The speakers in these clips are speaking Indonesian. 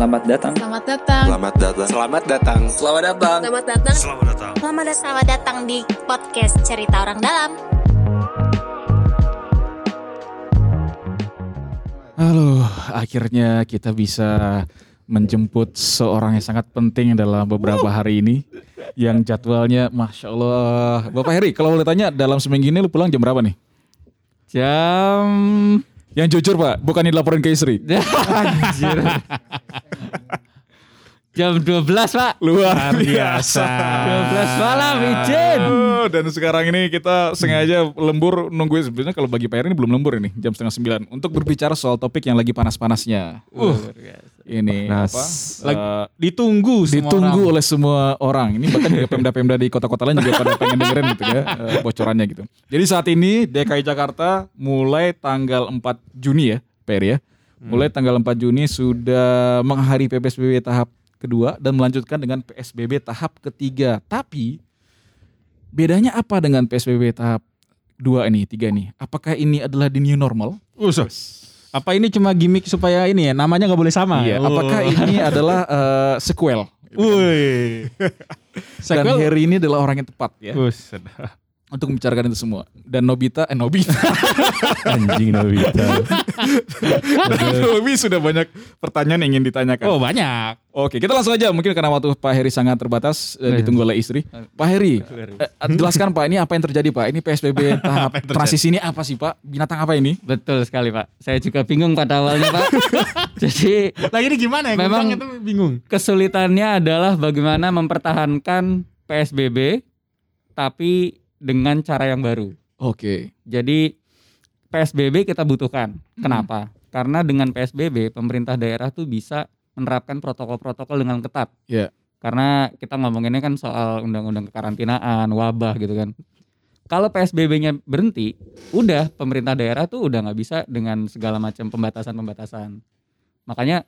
Selamat datang. Selamat datang. Selamat datang. Selamat datang. Selamat datang. Selamat datang. Selamat datang. Selamat datang. Selamat datang di podcast Cerita Orang Dalam. Halo, akhirnya kita bisa menjemput seorang yang sangat penting dalam beberapa hari ini yang jadwalnya Masya Allah. Bapak Heri, kalau boleh tanya dalam seminggu ini lu pulang jam berapa nih? Jam Yang jujur Pak, bukan dilaporin ke istri. Anjir. Jam 12 pak Luar biasa. 12 malam izin Oh, dan sekarang ini kita sengaja lembur nungguin sebenarnya kalau bagi Pak Heri ini belum lembur ini jam setengah sembilan untuk berbicara soal topik yang lagi panas-panasnya. Uh, ini Panas. apa? Lagi- Ditunggu semua ditunggu orang. oleh semua orang. Ini bahkan juga pemda-pemda di kota-kota lain juga pada pengen dengerin gitu ya eh, bocorannya gitu. Jadi saat ini DKI Jakarta mulai tanggal 4 Juni ya, Per ya. Mulai tanggal 4 Juni sudah mengakhiri PSBB tahap kedua dan melanjutkan dengan PSBB tahap ketiga. Tapi bedanya apa dengan PSBB tahap dua ini, tiga ini? Apakah ini adalah the new normal? Apa ini cuma gimmick supaya ini ya namanya nggak boleh sama Iya. Oh. Apakah ini adalah eh, sequel? Wih Dan Harry ini adalah orang yang tepat ya. Buset. Untuk membicarakan itu semua. Dan Nobita, eh Nobita, Anjing Nobita. Nobi sudah banyak pertanyaan yang ingin ditanyakan. Oh banyak Oke, kita langsung aja. Mungkin karena waktu Pak Heri sangat terbatas, eh, ditunggu oleh istri. Pak Heri, eh, jelaskan Pak, ini apa yang terjadi Pak? Ini PSBB tahap transisi ini apa sih Pak? Binatang apa ini? Betul sekali pak Saya juga bingung pada awalnya pak Jadi Lagi ini gimana ya? Memang- Memang itu bingung. kesulitannya adalah bagaimana mempertahankan PSBB Tapi dengan cara yang baru Oke, Jadi PSBB kita butuhkan. Kenapa? Karena dengan PSBB pemerintah daerah tuh bisa menerapkan protokol-protokol dengan ketat. Iya. Karena kita ngomonginnya kan soal undang-undang kekarantinaan, wabah gitu kan. Kalau PSBB-nya berhenti, udah pemerintah daerah tuh udah nggak bisa dengan segala macam pembatasan-pembatasan. Makanya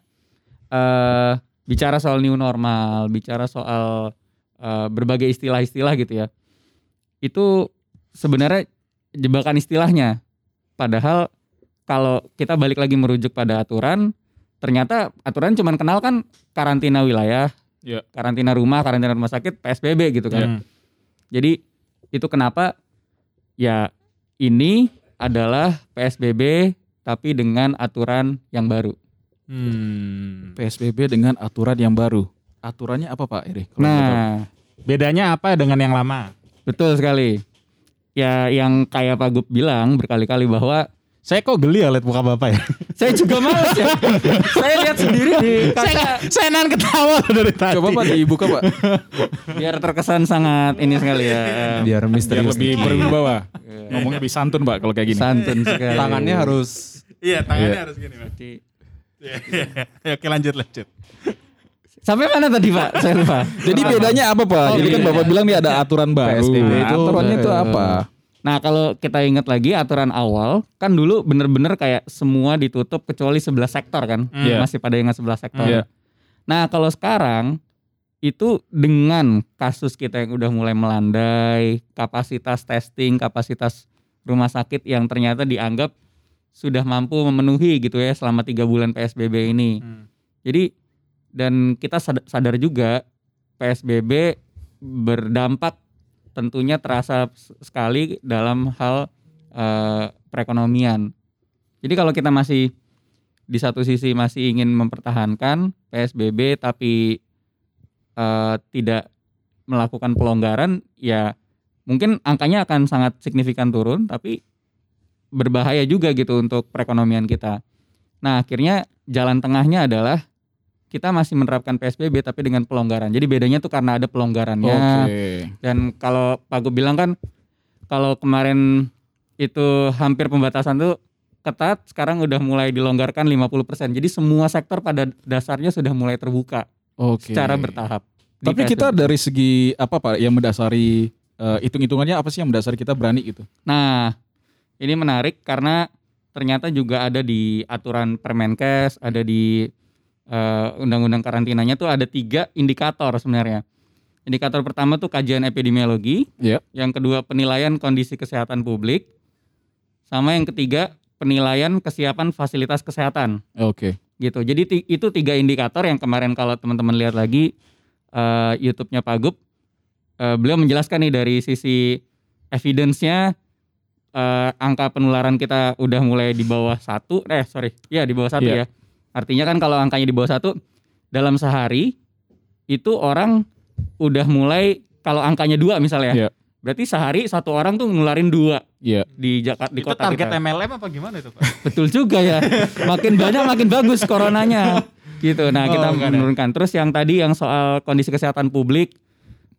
eh bicara soal new normal, bicara soal eh, berbagai istilah-istilah gitu ya. Itu sebenarnya jebakan istilahnya. Padahal kalau kita balik lagi merujuk pada aturan, ternyata aturan cuman kenal kan karantina wilayah, Iya. karantina rumah, karantina rumah sakit, PSBB gitu kan. Hmm. Jadi itu kenapa ya ini adalah PSBB tapi dengan aturan yang baru. Hmm. PSBB dengan aturan yang baru. Aturannya apa Pak tahu? Nah, Bedanya apa dengan yang lama? Betul sekali. Ya yang kayak Pak Gup bilang berkali-kali bahwa Saya kok geli ya lihat muka bapak ya. saya juga males ya. saya lihat sendiri di kaca saya nan ketawa dari tadi. Coba Pak dibuka Pak, biar terkesan sangat ini sekali ya. Biar biar misterius. lebih dikit. berwibawa. Ngomongnya lebih santun Pak kalau kayak gini. Santun sekali. Tangannya harus Iya, tangannya Iya. harus gini, Pak. Jadi- Iya, iya, iya. Oke, lanjut lanjut. Sampai mana tadi Pak? Saya lupa. Jadi bedanya apa Pak? Oh, Jadi kan bedanya. Bapak bilang dia ada aturan baru. PSBB Nah, itu, aturannya itu eh, apa? Nah kalau kita ingat lagi aturan awal kan dulu bener-bener kayak semua ditutup kecuali 11 sektor kan Iya. masih pada ingat 11 sektor. Iya. Nah kalau sekarang itu dengan kasus kita yang udah mulai melandai, kapasitas testing, kapasitas rumah sakit yang ternyata dianggap sudah mampu memenuhi gitu ya selama tiga bulan PSBB ini. Hmm. Jadi dan kita sad- sadar juga PSBB berdampak tentunya terasa sekali dalam hal eh, perekonomian. Jadi kalau kita masih di satu sisi masih ingin mempertahankan PSBB tapi eh, tidak melakukan pelonggaran ya mungkin angkanya akan sangat signifikan turun tapi berbahaya juga gitu untuk perekonomian kita. Nah, akhirnya jalan tengahnya adalah kita masih menerapkan PSBB tapi dengan pelonggaran. Jadi bedanya tuh karena ada pelonggarannya. Oke. Dan kalau Pak Gu bilang kan kalau kemarin itu hampir pembatasan tuh ketat, sekarang udah mulai dilonggarkan 50%. Jadi semua sektor pada dasarnya sudah mulai terbuka Oke. secara bertahap. Tapi kita dari segi apa Pak yang mendasari eh, hitung-hitungannya apa sih yang mendasari kita berani gitu? Nah, ini menarik karena ternyata juga ada di aturan Permenkes, ada di eh, undang-undang karantinanya tuh ada tiga indikator sebenarnya. Indikator pertama tuh kajian epidemiologi, Iya. yang kedua penilaian kondisi kesehatan publik, sama yang ketiga penilaian kesiapan fasilitas kesehatan. Oke. gitu. Jadi itu tiga indikator yang kemarin kalau teman-teman lihat lagi eh, YouTube-nya Pak Gup, eh, beliau menjelaskan nih dari sisi evidence-nya eh, angka penularan kita udah mulai di bawah satu, eh sorry, ya di bawah satu Iya. ya. Artinya kan kalau angkanya di bawah satu dalam sehari itu orang udah mulai kalau angkanya dua misalnya, Iya. berarti sehari satu orang tuh ngeluarin dua Iya. di Jakarta di Itu kota target kita. MLM apa gimana itu Pak? Betul juga ya. Makin banyak makin bagus coronanya. Gitu. Nah, kita Oh, menurunkan. Terus yang tadi yang soal kondisi kesehatan publik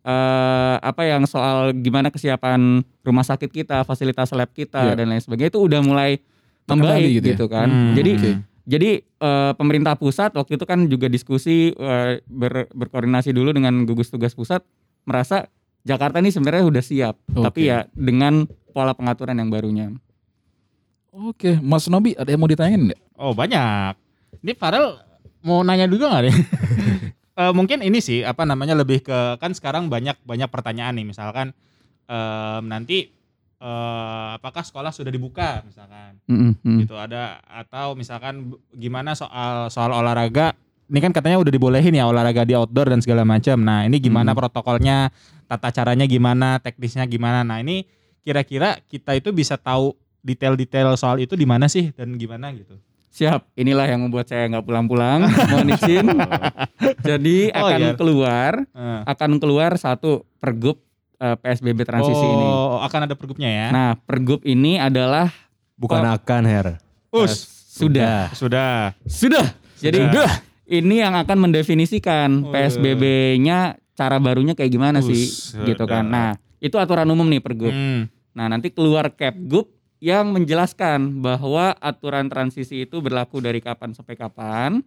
eh apa yang soal gimana kesiapan rumah sakit kita, fasilitas lab kita Iya. dan lain sebagainya itu udah mulai membaik gitu gitu, ya? kan. Hmm, Jadi oke. Jadi eh, pemerintah pusat waktu itu kan juga diskusi eh, ber- berkoordinasi dulu dengan gugus tugas pusat merasa Jakarta ini sebenarnya udah siap, tapi Oke. ya dengan pola pengaturan yang barunya. Oke, Mas Nobi ada yang mau ditanyain nggak? Oh banyak. Ini Farel mau nanya juga nggak nih? Eh, mungkin ini sih apa namanya lebih ke kan sekarang banyak banyak pertanyaan nih misalkan em, nanti eh, apakah sekolah sudah dibuka misalkan mm. gitu ada atau misalkan gimana soal soal olahraga ini kan katanya udah dibolehin ya olahraga di outdoor dan segala macam. Nah ini gimana Hmm. protokolnya, tata caranya gimana, teknisnya gimana. Nah ini kira-kira kita itu bisa tahu detail-detail soal itu di mana sih dan gimana gitu. Siap, inilah yang membuat saya nggak pulang-pulang. Mohon izin. Jadi Oh, akan iya. keluar, Eh. akan keluar satu pergub eh, PSBB transisi ini. oh, akan ada pergubnya ya. Nah, pergub ini adalah Bukan akan Her. eh, Us, sudah, sudah. sudah. Jadi Sudah. ini yang akan mendefinisikan Oh, PSBB-nya cara barunya kayak gimana sih, Buset gitu kan. Nah, itu aturan umum nih pergub. Hmm. Nah, nanti keluar Kepgub yang menjelaskan bahwa aturan transisi itu berlaku dari kapan sampai kapan.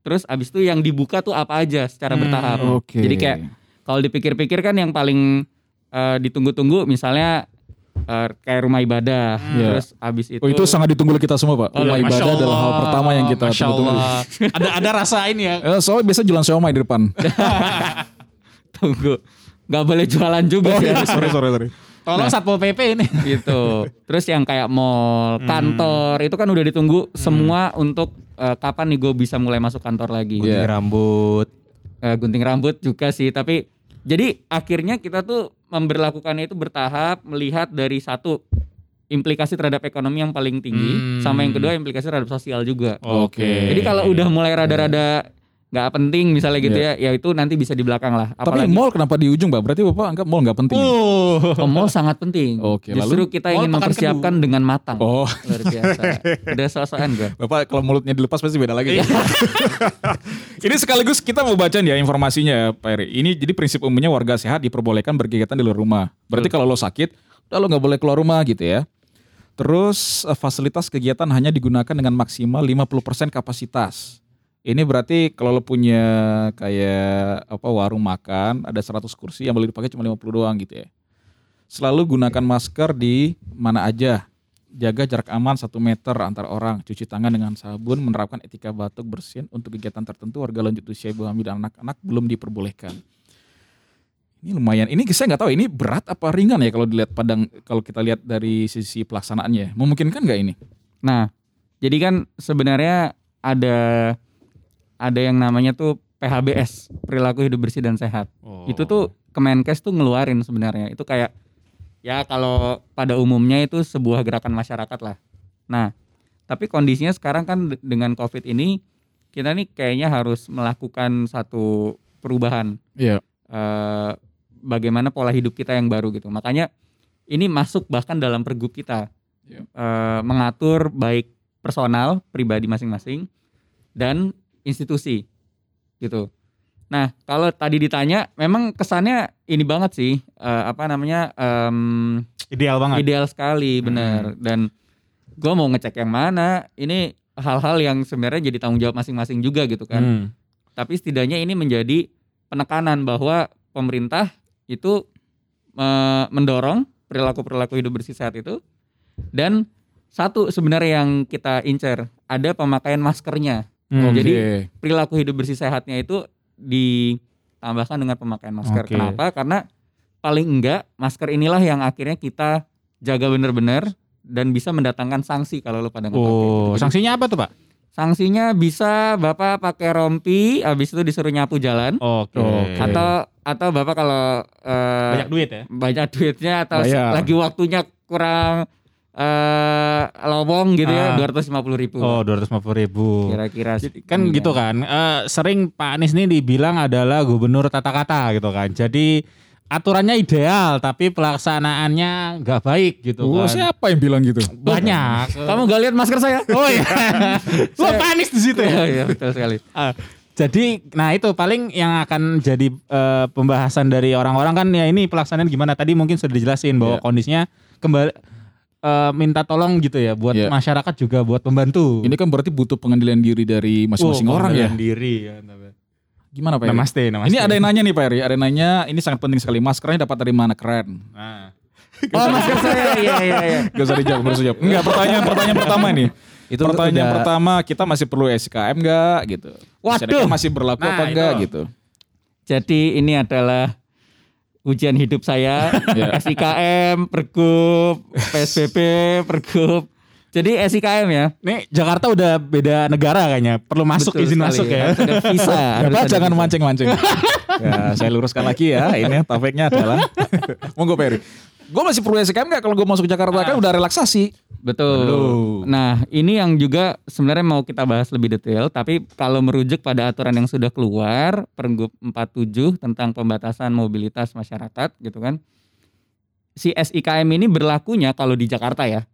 Terus abis itu yang dibuka tuh apa aja secara Hmm, bertahap. Oke. Jadi kayak kalau dipikir-pikir kan yang paling eh, ditunggu-tunggu misalnya eh, kayak rumah ibadah. Iya. Terus abis itu Oh, itu sangat ditunggu oleh kita semua, Pak. Oh, Rumah ibadah adalah hal pertama yang kita. Allah. ada ada rasa ini ya. Eh, soalnya biasa jualan siomay di depan. tunggu. Gak boleh jualan juga Oh sih. iya, sorry, sorry, sorry. Tolong Satpol PP ini. gitu. Terus yang kayak mall, Hmm. kantor itu kan udah ditunggu semua untuk eh, kapan nih gue bisa mulai masuk kantor lagi. Iya. Gunting rambut. Eh, gunting rambut juga sih, tapi jadi akhirnya kita tuh memberlakukannya itu bertahap melihat dari satu implikasi terhadap ekonomi yang paling tinggi Hmm. sama yang kedua implikasi terhadap sosial juga. Oke. Jadi kalau udah mulai rada-rada nggak penting misalnya gitu ya, ya itu nanti bisa di belakang lah. Iya. Tapi Apalagi mall kenapa di ujung, Pak? Berarti Bapak anggap mall nggak penting. Uh. oh, mall sangat penting. Oke, Justru lalu? kita ingin mempersiapkan dengan matang. Oh, Luar biasa. Udah sosokan gue. Bapak kalau mulutnya dilepas pasti beda lagi. Ini sekaligus kita mau baca nih ya informasinya ya, Pak Eri. Ini jadi prinsip umumnya warga sehat diperbolehkan berkegiatan di luar rumah. Berarti kalau lo sakit, udah lo nggak boleh keluar rumah gitu ya. Terus eh, fasilitas kegiatan hanya digunakan dengan maksimal 50% kapasitas. Ini berarti kalau lo punya kayak apa warung makan, ada 100 kursi yang boleh dipakai cuma 50 doang gitu ya. Selalu gunakan masker di mana aja. Jaga jarak aman 1 meter antar orang. Cuci tangan dengan sabun. Menerapkan etika batuk bersin untuk kegiatan tertentu. Warga lanjut usia ibu hamil dan anak-anak belum diperbolehkan. Ini lumayan. Ini saya nggak tahu ini berat apa ringan ya kalau dilihat padang kalau kita lihat dari sisi pelaksanaannya. Memungkinkan nggak ini? Nah, jadi kan sebenarnya ada ada yang namanya tuh PHBS, perilaku hidup bersih dan sehat. Oh. Itu tuh Kemenkes tuh ngeluarin sebenarnya. Itu kayak ya kalau pada umumnya itu sebuah gerakan masyarakat lah. Nah, tapi kondisinya sekarang kan de- dengan Covid ini kita nih kayaknya harus melakukan satu perubahan Iya. eh, bagaimana pola hidup kita yang baru gitu. Makanya ini masuk bahkan dalam pergub kita Iya. Eh, mengatur baik personal pribadi masing-masing dan institusi gitu. Nah kalau tadi ditanya, memang kesannya ini banget sih eh, apa namanya em, Ideal banget. ideal sekali bener dan gue mau ngecek yang mana ini hal-hal yang sebenarnya jadi tanggung jawab masing-masing juga gitu kan Hmm. tapi setidaknya ini menjadi penekanan bahwa pemerintah itu eh, mendorong perilaku-perilaku hidup bersih sehat itu dan satu sebenarnya yang kita incer ada pemakaian maskernya Hmm. Jadi perilaku hidup bersih sehatnya itu ditambahkan dengan pemakaian masker Oke. kenapa karena paling enggak masker inilah yang akhirnya kita jaga benar-benar dan bisa mendatangkan sanksi kalau lo pada nggak pakai. Oh, Jadi, sanksinya apa tuh, Pak? Sanksinya bisa Bapak pakai rompi habis itu disuruh nyapu jalan Oke. Atau atau Bapak kalau eh, banyak duit ya. banyak duitnya atau Bayar. lagi waktunya kurang eh lowong gitu Ah. ya 250 ribu Oh, 250 ribu. kira-kira Kan iya. gitu kan. eh, sering Pak Anies ini dibilang adalah gubernur tata kata gitu kan. Jadi aturannya ideal tapi pelaksanaannya nggak baik gitu Oh, kan. siapa yang bilang gitu? Banyak. kamu gak lihat masker saya Oh iya. Lo Pak Anies di situ ya. iya betul sekali Ah, jadi, nah itu paling yang akan jadi eh, pembahasan dari orang-orang kan ya ini pelaksanaan gimana tadi mungkin sudah dijelasin bahwa Iya. kondisinya kembali eh, minta tolong gitu ya buat Iya. masyarakat juga buat pembantu. Ini kan berarti butuh pengadilan diri dari masing-masing Oh, orang ya. pengendalian diri ya. Gimana Pak Eri? Namaste, namaste. Ini ada yang nanya nih Pak Eri, ada yang nanya ini sangat penting sekali. Maskernya dapat dari mana? Keren. Nah. oh masker saya iya iya iya Gak usah dijawab, gak usah dijawab. Enggak, pertanyaan pertanyaan pertama nih. Itu pertanyaan udah- pertama, kita masih perlu SKM enggak gitu. Waduh. Masih berlaku Nah, apa enggak itu. gitu. jadi ini adalah ujian hidup saya Ya. SIKM pergub PSBB pergub jadi SIKM ya Nih Jakarta udah beda negara kayaknya. Perlu masuk Betul izin sekali masuk ya. Harus ada visa Bapak jangan mancing-mancing. ya, saya luruskan lagi ya. Ini topiknya adalah Monggo Pak Eri. Gue masih perlu SKM enggak kalau gue masuk Jakarta kan udah relaksasi. Betul. Belum. Nah, ini yang juga sebenarnya mau kita bahas lebih detail, tapi kalau merujuk pada aturan yang sudah keluar, Pergub 47 tentang pembatasan mobilitas masyarakat gitu kan. Si SIKM ini berlakunya kalau di Jakarta ya.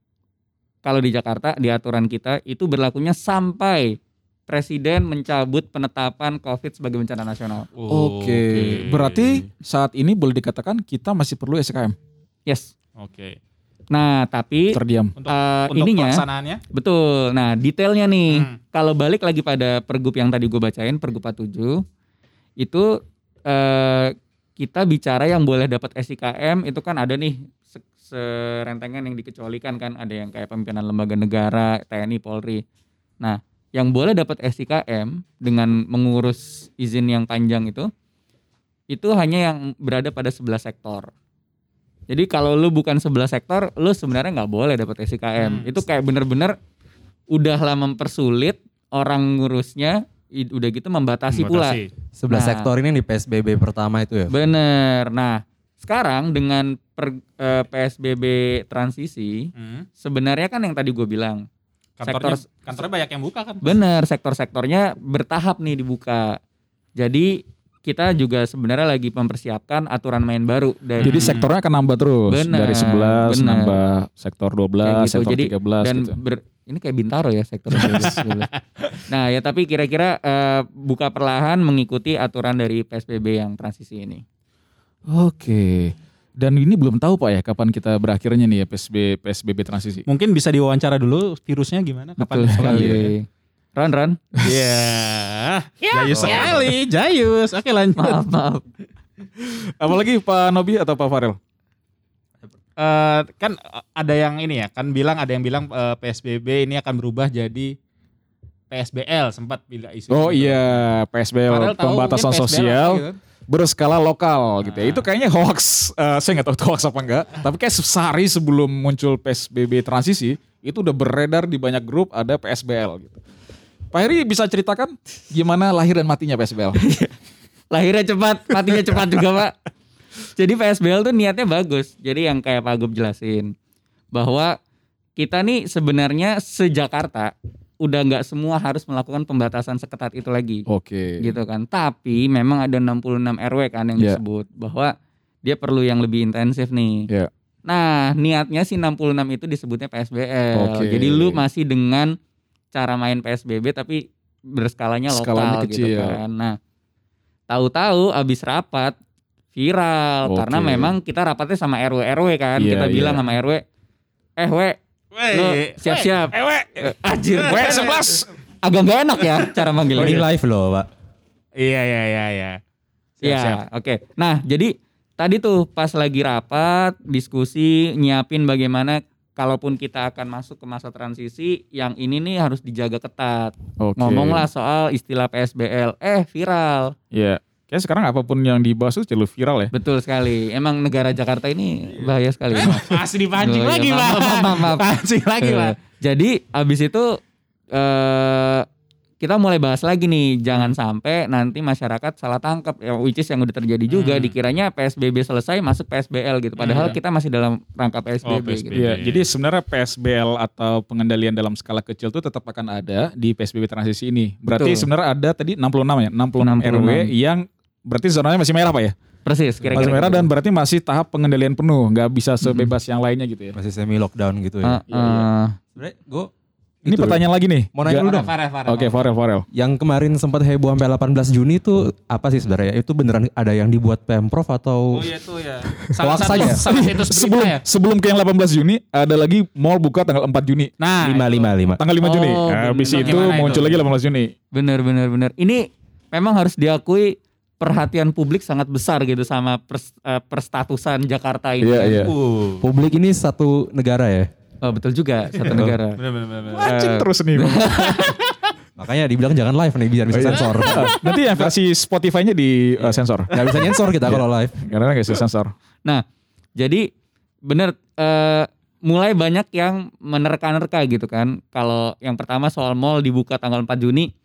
Kalau di Jakarta di aturan kita itu berlakunya sampai presiden mencabut penetapan Covid sebagai bencana nasional. Oke. Berarti saat ini boleh dikatakan kita masih perlu SKM. Yes. Oke. Nah, tapi Terdiam. Untuk, eh, untuk ininya pelaksanaannya Betul. Nah, detailnya nih, Hmm. kalau balik lagi pada pergub yang tadi gue bacain, pergub 47, itu eh, kita bicara yang boleh dapat SIKM itu kan ada nih se- serentengan yang dikecualikan kan, ada yang kayak pimpinan lembaga negara, TNI, Polri. Nah, yang boleh dapat SIKM dengan mengurus izin yang panjang itu, itu hanya yang berada pada 11 sektor. Jadi kalau lu bukan 11 sektor, lu sebenarnya nggak boleh dapat SIKM. Hmm. Itu kayak bener-bener udah lah mempersulit orang ngurusnya, udah gitu membatasi, pula. Membatasi. Sebelah Nah. sektor ini di PSBB pertama itu ya. Bener. Nah, sekarang dengan per- eh, PSBB transisi, Hmm. sebenarnya kan yang tadi gue bilang, Kantornya, Sektor- kantornya banyak yang buka kan. bener sektor-sektornya bertahap nih dibuka. Jadi kita juga sebenarnya lagi mempersiapkan aturan main baru dari Jadi sektornya akan nambah terus Benar, dari 11 benar. nambah sektor 12, Kayak gitu. sektor Jadi, 13 dan gitu. ber- ini kayak bintaro ya sektor 12. nah ya tapi kira-kira eh, buka perlahan mengikuti aturan dari PSBB yang transisi ini. Oke. Dan ini belum tahu Pak ya kapan kita berakhirnya nih ya PSB PSBB transisi. Mungkin bisa diwawancara dulu virusnya gimana kapan Betul sekali. Ran Ran. Iya. Jayus sekali, Jayus. Oke lanjut. Maaf maaf. Apalagi Pak Nobi atau Pak Farel? Eh, kan ada yang ini ya, kan bilang ada yang bilang eh, PSBB ini akan berubah jadi PSBL sempat bila isu. Oh itu. iya, PSBL tahu pembatasan PSBL sosial gitu. berskala lokal gitu ya. Ah. Itu kayaknya hoax. Eh, saya nggak tahu itu hoax apa enggak. Tapi kayak sehari sebelum muncul PSBB transisi itu udah beredar di banyak grup ada PSBL gitu. Pak Heri bisa ceritakan gimana lahir dan matinya PSBL? Lahirnya cepat, matinya cepat juga pak. Jadi PSBL tuh niatnya bagus. Jadi yang kayak Pak Gub jelasin bahwa kita nih sebenarnya se-Jakarta udah nggak semua harus melakukan pembatasan seketat itu lagi. Oke. gitu kan. Tapi memang ada 66 RW kan yang Iya. disebut bahwa dia perlu yang lebih intensif nih. Iya. Nah, niatnya si 66 itu disebutnya PSBL. Oke. Jadi lu masih dengan cara main PSBB tapi berskalanya lokal Skalanya gitu kecil. kan. Nah, tahu-tahu abis rapat viral Oke. karena memang kita rapatnya sama RW RW kan. Iya, kita bilang iya. sama RW, "Eh, we, lu siap-siap." Eh, Anjir, W 11. agak nggak enak ya cara manggilnya. Ini live loh pak. Iya iya iya iya. Iya, Siap, oke. Nah, jadi tadi tuh pas lagi rapat, diskusi, nyiapin bagaimana kalaupun kita akan masuk ke masa transisi, yang ini nih harus dijaga ketat. Oke. Ngomonglah soal istilah PSBL, eh viral. Iya. Kayak sekarang apa pun yang dibahas itu jalur viral ya. Betul sekali. Emang negara Jakarta ini bahaya sekali. Maaf. Masih dipancing iya, lagi, Pak. maaf, maaf, maaf. Pancing lagi, Eh, Pak. Jadi abis itu eh kita mulai bahas lagi nih, jangan sampai nanti masyarakat salah tangkap, ya, which is yang udah terjadi juga, Hmm. dikiranya PSBB selesai masuk PSBL gitu, padahal Hmm. kita masih dalam rangka PSBB. Oh, PSBB. gitu. Iya, jadi sebenarnya PSBL atau pengendalian dalam skala kecil itu tetap akan ada di PSBB transisi ini. Berarti Betul. sebenarnya ada tadi 66 ya, 66, 66. RW yang berarti zonanya masih merah Pak ya? Persis, Masih kira-kira. merah gitu. dan berarti masih tahap pengendalian penuh, nggak bisa sebebas yang lainnya gitu ya. Masih semi lockdown gitu ya. Iya, iya. ah. Sebenarnya gue Ini pertanyaan lagi nih. Mau nanya dulu dong. Farel, Farel. Oke, Farel, Farel. Yang kemarin sempat heboh sampai 18 Juni itu apa sih sebenarnya? Itu beneran ada yang dibuat Pemprov atau Oh iya tuh ya. Salah satu salah situs Sebelum ya. sebelum ke yang 18 Juni ada lagi mall buka tanggal 4 Juni. Nah, 555? Tanggal 5 Juni. Oh, Nah, habis bener. itu itu? muncul lagi 18 Juni. Bener bener bener. Ini memang harus diakui perhatian publik sangat besar gitu sama pers- eh, perstatusan Jakarta ini. Iya, iya. Uh. Publik ini satu negara ya. Oh, betul juga satu negara. Bener bener bener. Anjing Eh, terus nih. Makanya dibilang jangan live nih biar bisa sensor. Nanti yang versi Spotify-nya di uh, sensor. Gak bisa nyensor kita kalau live. Karena nggak bisa sensor. Nah, jadi bener eh, mulai banyak yang menerka-nerka gitu kan. Kalau yang pertama soal mall dibuka tanggal 4 Juni,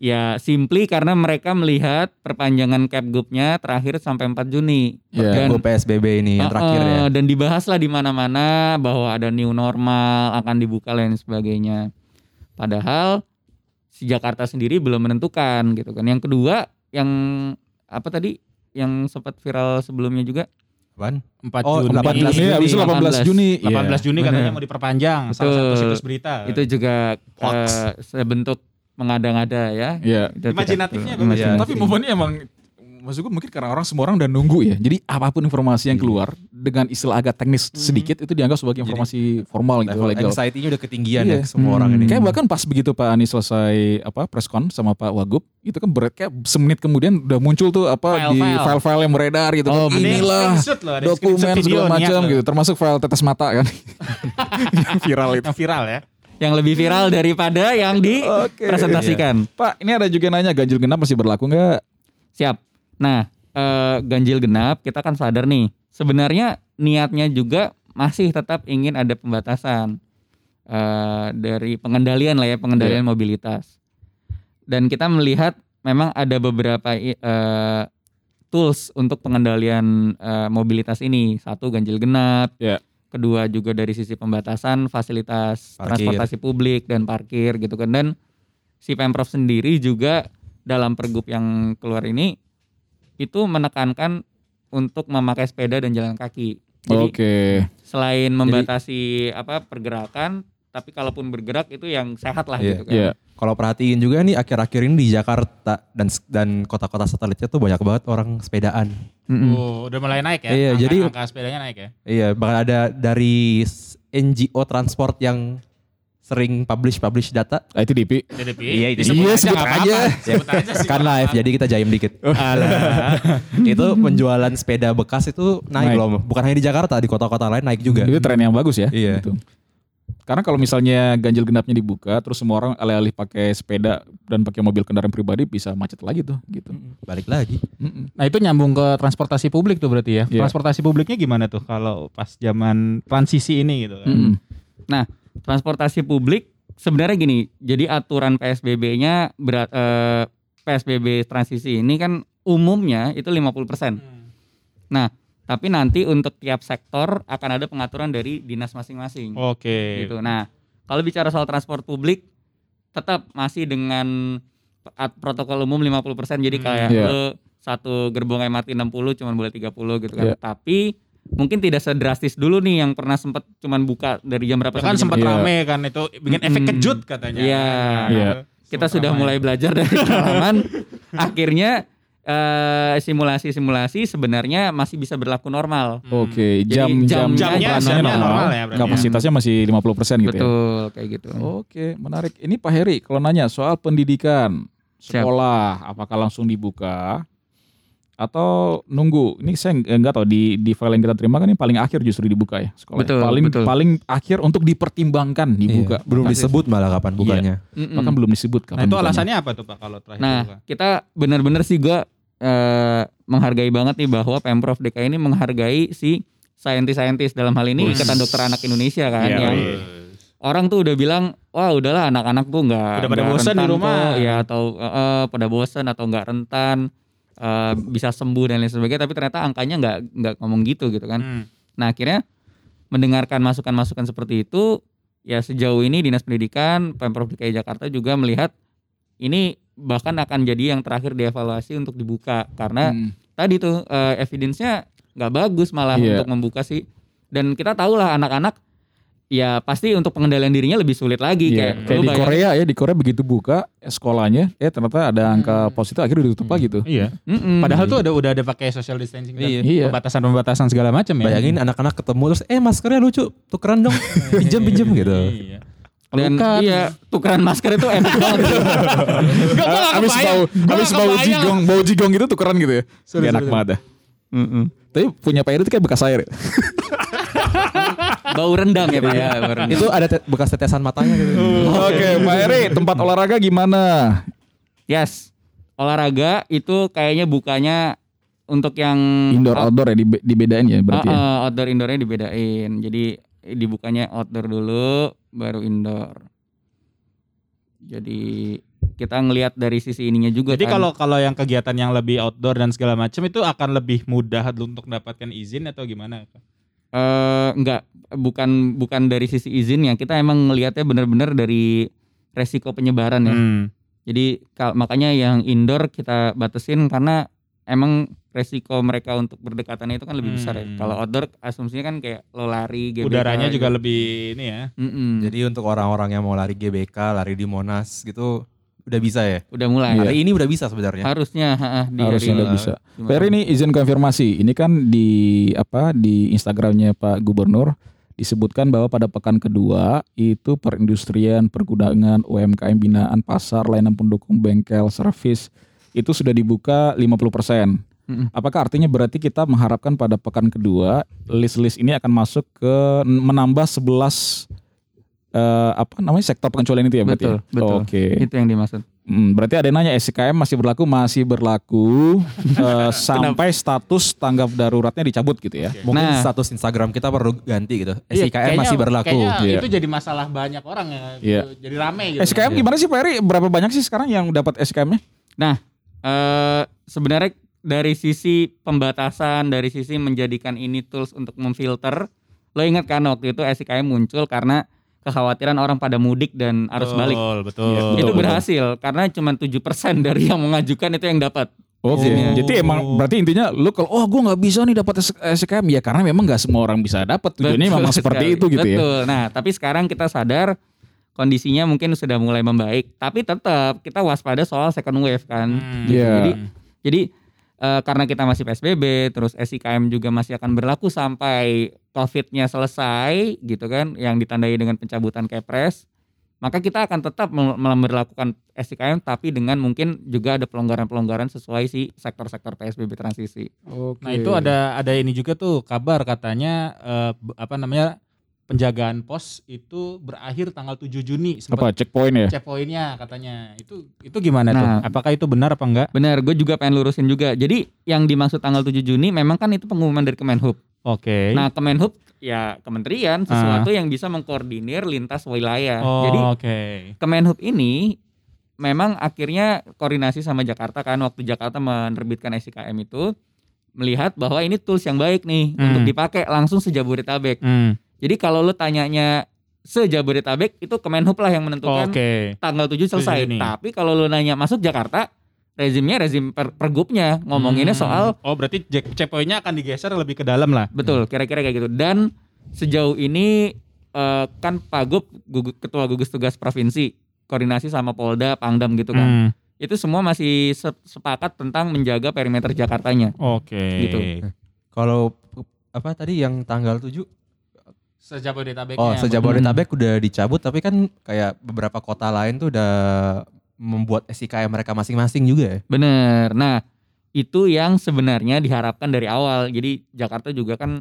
ya simply karena mereka melihat perpanjangan Capgub-nya terakhir sampai 4 Juni. Iya. Dan PSBB ini yang terakhir ya. Dan dibahaslah di mana-mana bahwa ada new normal akan dibuka dan sebagainya. Padahal si Jakarta sendiri belum menentukan gitu kan. Yang kedua yang apa tadi yang sempat viral sebelumnya juga 4 4 Oh, Juni. 18 Juni, Juni. habis itu 18 Juni. 18 Iya. Juni katanya Bener. mau diperpanjang salah satu situs berita. itu juga Hoax. eh, sebentuk mengada-ngada ya. Iya. Tidak Imajinatifnya. Iya. Tapi momennya emang maksud gue mungkin karena orang semua orang udah nunggu ya. Jadi apa pun informasi yang keluar dengan istilah agak teknis sedikit itu dianggap sebagai informasi formal gitu Level legal. anxiety-nya udah ketinggian Iya. ya semua orang Hmm. ini. Kayak bahkan pas begitu Pak Anies selesai apa preskon sama Pak Wagub itu kan berat kayak semenit kemudian udah muncul tuh apa di File-file. yang beredar gitu. Oh, kan. Ada yang Inilah loh, dokumen segala macam gitu termasuk file tetes mata kan yang viral itu. Yang viral ya. Yang lebih viral daripada yang dipresentasikan. Pak ini ada juga nanya ganjil genap masih berlaku nggak? Siap. Nah, eh, ganjil genap kita kan sadar nih. Sebenarnya niatnya juga masih tetap ingin ada pembatasan eh, dari pengendalian lah ya pengendalian mobilitas. Dan kita melihat memang ada beberapa eh, tools untuk pengendalian eh, mobilitas ini. Satu ganjil genap. Iya. Kedua juga dari sisi pembatasan fasilitas Parkir. transportasi publik dan parkir gitu kan. Dan si Pemprov sendiri juga dalam pergub yang keluar ini itu menekankan untuk memakai sepeda dan jalan kaki. Jadi Oke. selain membatasi apa pergerakan, tapi kalaupun bergerak itu yang sehat lah Iya. gitu kan. Iya. Kalau perhatiin juga nih akhir-akhir ini di Jakarta dan dan kota-kota satelitnya tuh banyak banget orang sepedaan. Mm-mm. Oh, udah mulai naik ya. Iya, angka, jadi- angka sepedanya naik ya. Iya, bahkan ada dari NGO transport yang sering publish-publish data. ITDP. TDP. Iya, itu Disebut Iya, aja sebut nggak aja. apa-apa. Sebut aja sih. Kan live, jadi kita jaim dikit. itu penjualan sepeda bekas itu naik, Naik. loh. Bukan hanya di Jakarta, di kota-kota lain naik juga. Itu tren yang bagus ya. Iya. Gitu. Karena kalau misalnya ganjil genapnya dibuka, terus semua orang alih-alih pakai sepeda dan pakai mobil kendaraan pribadi bisa macet lagi tuh, gitu. Balik lagi. Nah itu nyambung ke transportasi publik tuh berarti ya. Iya. Transportasi publiknya gimana tuh kalau pas zaman transisi ini gitu kan? Mm-mm. Nah, transportasi publik sebenarnya gini, jadi aturan PSBB-nya berat eh, PSBB transisi ini kan umumnya itu 50%. Nah, tapi nanti untuk tiap sektor akan ada pengaturan dari dinas masing-masing. Oke. gitu. Nah, kalau bicara soal transport publik tetap masih dengan at- protokol umum 50%. Jadi Hmm. kayak Iya. lu satu gerbong MRT 60 cuman boleh 30 gitu kan. Iya. Tapi mungkin tidak sedrastis dulu nih yang pernah sempat cuman buka dari jam berapa Ya kan sempat rame kan itu bikin efek Mm-mm. kejut katanya. Iya. Nah, Iya. kita sudah ramai. mulai belajar dari pengalaman akhirnya eh, simulasi-simulasi sebenarnya masih bisa berlaku normal. Oke, Jadi jam jam jamnya- operasinya jamnya normal, normal ya berarti. kapasitasnya masih 50% gitu ya. Betul, kayak gitu. Oke, menarik. Ini Pak Heri, kalau nanya soal pendidikan, Siap. sekolah, apakah langsung dibuka atau nunggu? Ini saya nggak tahu di di file yang kita terima kan ini paling akhir justru dibuka ya sekolah. Betul, paling betul. paling akhir untuk dipertimbangkan dibuka. Iya, Belum disebut malah kapan bukanya. Mm-mm. Bahkan belum disebut Nah kapan itu bukanya. alasannya apa tuh Pak kalau terakhir Nah, dibuka? kita benar-benar sih gua eh, menghargai banget nih bahwa Pemprov DKI ini menghargai si saintis-saintis dalam hal ini. Ikatan Dokter Anak Indonesia kan Iya, yang iya. orang tuh udah bilang wah udahlah anak-anak tuh nggak Udah pada bosan di rentan rumah. kok, ya atau eh, eh, pada bosan atau nggak rentan eh, bisa sembuh dan lain sebagainya tapi ternyata angkanya nggak nggak ngomong gitu gitu kan Hmm. nah akhirnya mendengarkan masukan-masukan seperti itu ya sejauh ini dinas pendidikan pemprov DKI Jakarta juga melihat ini bahkan akan jadi yang terakhir dievaluasi untuk dibuka karena Hmm. tadi tuh eh, evidence-nya nggak bagus malah Iya. untuk membuka sih dan kita tahu lah anak-anak ya pasti untuk pengendalian dirinya lebih sulit lagi Iya, kayak, kayak di Korea ya di Korea begitu buka eh, sekolahnya eh ternyata ada angka positif akhirnya ditutup lagi tuh. Iya. Mm-mm. Padahal tuh udah udah ada pakai social distancing dan Iya. Iya. pembatasan-pembatasan segala macam ya. Bayangin anak-anak ketemu terus eh maskernya lucu, tukeran dong. pinjam pinjam gitu. Iya. dan Pelukan. iya tukeran masker itu enak banget gua nggak Abis bau, abis bau jigong, bau jigong gitu tukeran gitu ya. Sorry, Gak enak banget dah. Tapi punya Pak itu kayak bekas air. ya. bau rendang ya pak ya rendang. Itu ada te- bekas tetesan matanya gitu. Oke, Pak Eri, tempat olahraga gimana? yes olahraga itu kayaknya bukanya untuk yang Indoor out- outdoor ya dibe- dibedain ya berarti Uh, ya. uh, outdoor indoornya dibedain jadi dibukanya outdoor dulu baru indoor jadi kita ngelihat dari sisi ininya juga Jadi kan. kalau kalau yang kegiatan yang lebih outdoor dan segala macam itu akan lebih mudah untuk mendapatkan izin atau gimana? Eh, enggak bukan bukan dari sisi izinnya kita emang ngelihatnya benar-benar dari resiko penyebaran ya Hmm. jadi kal- makanya yang indoor kita batasin karena emang resiko mereka untuk berdekatannya itu kan lebih besar ya Hmm. kalau outdoor asumsinya kan kayak lo lari GBK Udaranya gitu. juga lebih ini ya. Mm-mm. Jadi untuk orang-orang yang mau lari GBK, lari di Monas gitu udah bisa ya. udah mulai Iya. Hari ini udah bisa sebenarnya. harusnya ha, ha, di Harusnya hari udah bisa. Eri ini izin konfirmasi. Ini kan di apa di Instagramnya Pak Gubernur disebutkan bahwa pada pekan kedua itu perindustrian, pergudangan, UMKM binaan, pasar, layanan pendukung bengkel, servis itu sudah dibuka 50%. Mm-mm. Apakah artinya berarti kita mengharapkan pada pekan kedua list-list ini akan masuk ke menambah 11 eh, apa namanya sektor pengecualian itu ya berarti? Betul, ya? betul. Oke. itu yang dimaksud Hmm, berarti ada yang nanya SKM masih berlaku masih berlaku eh, sampai status tanggap daruratnya dicabut gitu ya. Mungkin Nah. status Instagram kita perlu ganti gitu. Iya, SIKM kayaknya- masih berlaku. Kayaknya Iya. itu jadi masalah banyak orang ya. Iya. Jadi rame gitu. SKM gimana sih Pak Eri? Berapa banyak sih sekarang yang dapat SKM-nya? eh sebenarnya dari sisi pembatasan dari sisi menjadikan ini tools untuk memfilter lo ingat kan waktu itu SIKM muncul karena kekhawatiran orang pada mudik dan arus balik Betul, betul. Iya, itu betul. berhasil karena cuma 7% dari yang mengajukan itu yang dapat Oke. Izinnya. Jadi emang berarti intinya lu kalau oh gue nggak bisa nih dapat SKM ya karena memang nggak semua orang bisa dapat. Tujuannya Betul memang seperti sekali. itu gitu ya. Betul. Nah, tapi sekarang kita sadar kondisinya mungkin sudah mulai membaik, tapi tetap kita waspada soal second wave kan. Hmm. Gitu. Iya. Jadi jadi eh, karena kita masih PSBB, terus SIKM juga masih akan berlaku sampai COVID-nya selesai gitu kan, yang ditandai dengan pencabutan Kepres, maka kita akan tetap mel- memberlakukan SIKM tapi dengan mungkin juga ada pelonggaran-pelonggaran sesuai si sektor-sektor PSBB transisi. Oke. Nah itu ada ada ini juga tuh kabar katanya eh, apa namanya penjagaan pos itu berakhir tanggal 7 Juni apa sempat checkpoint ya? cek poinnya katanya itu itu gimana tuh? Nah. Apakah itu benar apa enggak? Benar, gue juga pengen lurusin juga. Jadi yang dimaksud tanggal 7 Juni memang kan itu pengumuman dari Kemenhub. Oke. Nah, Kemenhub ya kementerian sesuatu yang bisa mengkoordinir lintas wilayah. oh, Jadi oke. Kemenhub ini memang akhirnya koordinasi sama Jakarta kan waktu Jakarta menerbitkan SIKM itu melihat bahwa ini tools yang baik nih Hmm. untuk dipakai langsung sejabodetabek. Hmm, Jadi kalau lu tanyanya sejabodetabek itu Kemenhub lah yang menentukan Oke. tanggal 7 selesai. 7 Juni. Tapi kalau lu nanya masuk Jakarta, rezimnya rezim per, pergubnya ngomonginnya Hmm. soal Oh berarti poinnya akan digeser lebih ke dalam lah. betul kira-kira kayak gitu. Dan sejauh ini eh, kan Pagub ketua gugus tugas provinsi koordinasi sama Polda, Pangdam gitu kan. Hmm, Itu semua masih se- sepakat tentang menjaga perimeter Jakartanya. Oke. Gitu. Kalau apa tadi yang tanggal 7 Sejabodetabeknya. Oh, sejabodetabek udah dicabut tapi kan kayak beberapa kota lain tuh udah membuat SIKM mereka masing-masing juga ya. Bener. Nah, itu yang sebenarnya diharapkan dari awal. Jadi Jakarta juga kan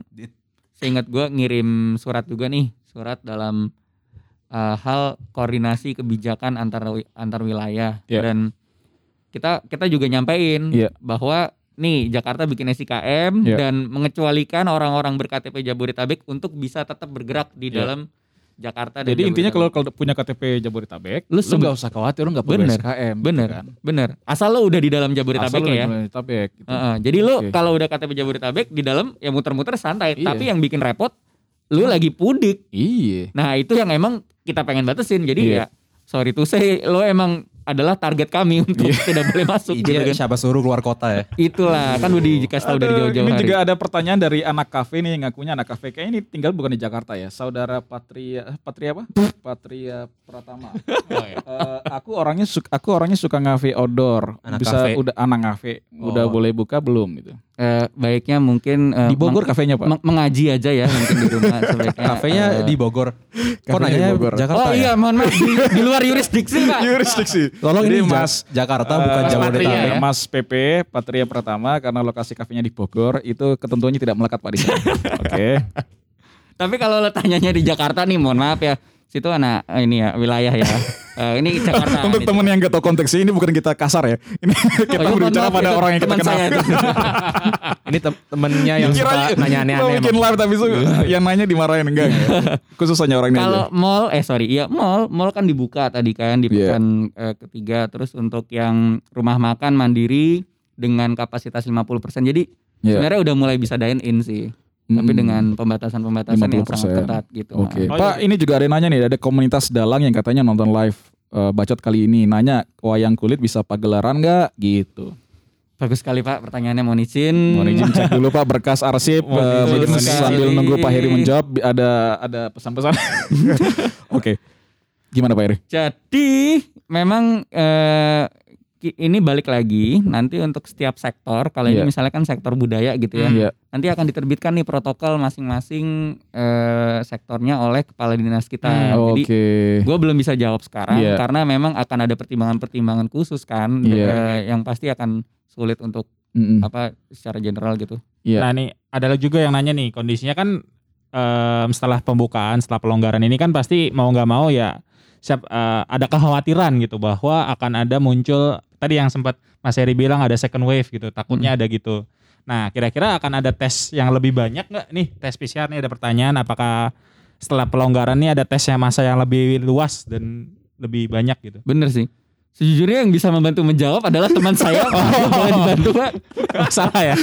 seingat gua ngirim surat juga nih, surat dalam uh, hal koordinasi kebijakan antar antar wilayah Iya. dan kita kita juga nyampein Iya. bahwa nih Jakarta bikin SIKM Iya. dan mengecualikan orang-orang berKTP Jabodetabek untuk bisa tetap bergerak di Iya. dalam Jakarta dan Jadi intinya kalau kalau punya KTP Jabodetabek, Lu lu nggak usah khawatir, lu nggak perlu Bener, SKM. gitu bener, kan. bener. Asal lo udah di dalam Jabodetabek Asal lu ya. di Jabodetabek. gitu. Heeh, jadi lu Oke. kalau udah KTP Jabodetabek di dalam ya muter-muter santai, Iya. tapi yang bikin repot lu lagi pudik. Iya. Nah, itu yang emang kita pengen batasin. Jadi Iya. ya sorry to say lo emang adalah target kami untuk tidak boleh masuk gitu Izin kan. siapa suruh keluar kota ya. Itulah kan udah dikasih tahu dari jauh-jauh ini hari. juga ada pertanyaan dari anak kafe nih yang ngakunya anak kafe. Kayaknya ini tinggal bukan di Jakarta ya. Saudara Patria Patria apa? Patria Pratama. Oh, iya. Eh, aku orangnya suka aku orangnya suka ngafe outdoor. Anak Bisa kafe. udah anak ngafe. Udah Oh. boleh buka belum gitu. Eh, baiknya mungkin eh, Di Bogor meng- kafenya, Pak. meng- mengaji aja ya mungkin di rumah sebaiknya. Kafenya eh, di Bogor. Kok Kafenya nanya di Bogor. Jakarta Oh ya? iya, mohon maaf di, di luar yurisdiksi, Pak. Jurisdiksi. Tolong Jadi ini Mas Jakarta bukan Eh, Jabodetabek. Patria, ya? Mas PP Patria Pratama karena lokasi kafenya di Bogor itu ketentuannya tidak melekat Pak di sana. Oke. Tapi kalau lo tanyanya di Jakarta nih, mohon maaf ya. Situ anak eh, ini ya wilayah ya. Eh, ini Jakarta. Untuk nih. temen yang gak tahu konteks ini bukan kita kasar ya. Ini kita Oh, iya, mohon berbicara maaf, pada orang yang kita teman kenal. Ini tem- temennya yang Kira- suka nanya aneh-aneh. bikin live tapi itu yang nanya dimarahin enggak? enggak. Khusus hanya orang ini Kalau mall eh sorry, iya mall, mall kan dibuka tadi kan di Iya. pekan eh, ketiga terus untuk yang rumah makan mandiri dengan kapasitas 50%. Jadi Iya. sebenarnya udah mulai bisa dine in sih. Tapi Mm-mm. dengan pembatasan-pembatasan yang 50%. sangat ketat gitu. Oke. Nah, Oh, Pak, ini juga ada yang nanya nih, ada komunitas dalang yang katanya nonton live eh, bacot kali ini nanya wayang kulit bisa pagelaran nggak gitu. Bagus sekali Pak pertanyaannya mohon izin. Mohon izin cek dulu Pak berkas arsip Mohon eh, izin, mungkin mohon izin. sambil nunggu Pak Heri menjawab ada ada pesan-pesan. Oke. Gimana Pak Heri? Jadi memang eh, ini balik lagi nanti untuk setiap sektor kalau Iya. ini misalnya kan sektor budaya gitu ya. Iya. Nanti akan diterbitkan nih protokol masing-masing eh, sektornya oleh kepala dinas kita. Hmm, Jadi Oke. gue belum bisa jawab sekarang Iya. karena memang akan ada pertimbangan-pertimbangan khusus kan Iya. eh, yang pasti akan sulit untuk Mm-mm. apa secara general gitu. Iya. Nah nih ada juga yang nanya nih kondisinya kan setelah pembukaan setelah pelonggaran ini kan pasti mau nggak mau ya siap eh, ada kekhawatiran gitu bahwa akan ada muncul tadi yang sempat Mas Heri bilang ada second wave gitu takutnya ada gitu. Nah kira-kira akan ada tes yang lebih banyak nggak nih tes PCR nih ada pertanyaan apakah setelah pelonggaran nih ada tes yang masa yang lebih luas dan lebih banyak gitu. Bener sih. Sejujurnya yang bisa membantu menjawab adalah teman saya. Pak. Boleh dibantu Pak? Salah ya?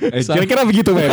Eh, Kira-kira begitu Pak.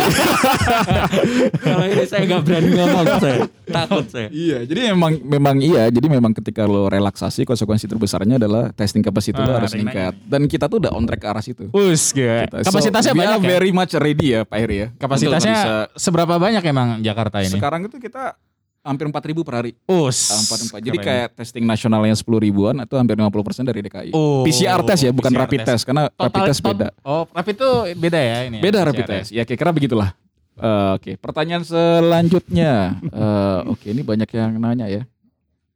Kalau ini saya nggak berani ngomong saya. Takut saya. Iya, jadi memang memang iya, jadi memang ketika lo relaksasi konsekuensi terbesarnya adalah testing capacity lo Ah, harus meningkat. Dan kita tuh udah on track ke arah situ. Us, gitu. Kita- Kapasitasnya so, banyak ya? very much ready ya Pak Heri ya. Kapasitasnya seberapa banyak emang Jakarta ini? sekarang itu kita hampir 4000 per hari. Us. Ah, empat empat. Jadi Keren. kayak testing nasionalnya 10 ribuan itu hampir 50% dari DKI. Oh, PCR test ya, bukan PCR rapid test, karena rapid test beda. Oh, rapid itu beda ya ini. ya, Beda PCR rapid test. Ya kira-kira begitulah. Eh, Oke, pertanyaan selanjutnya. Eh, Oke, ini banyak yang nanya ya.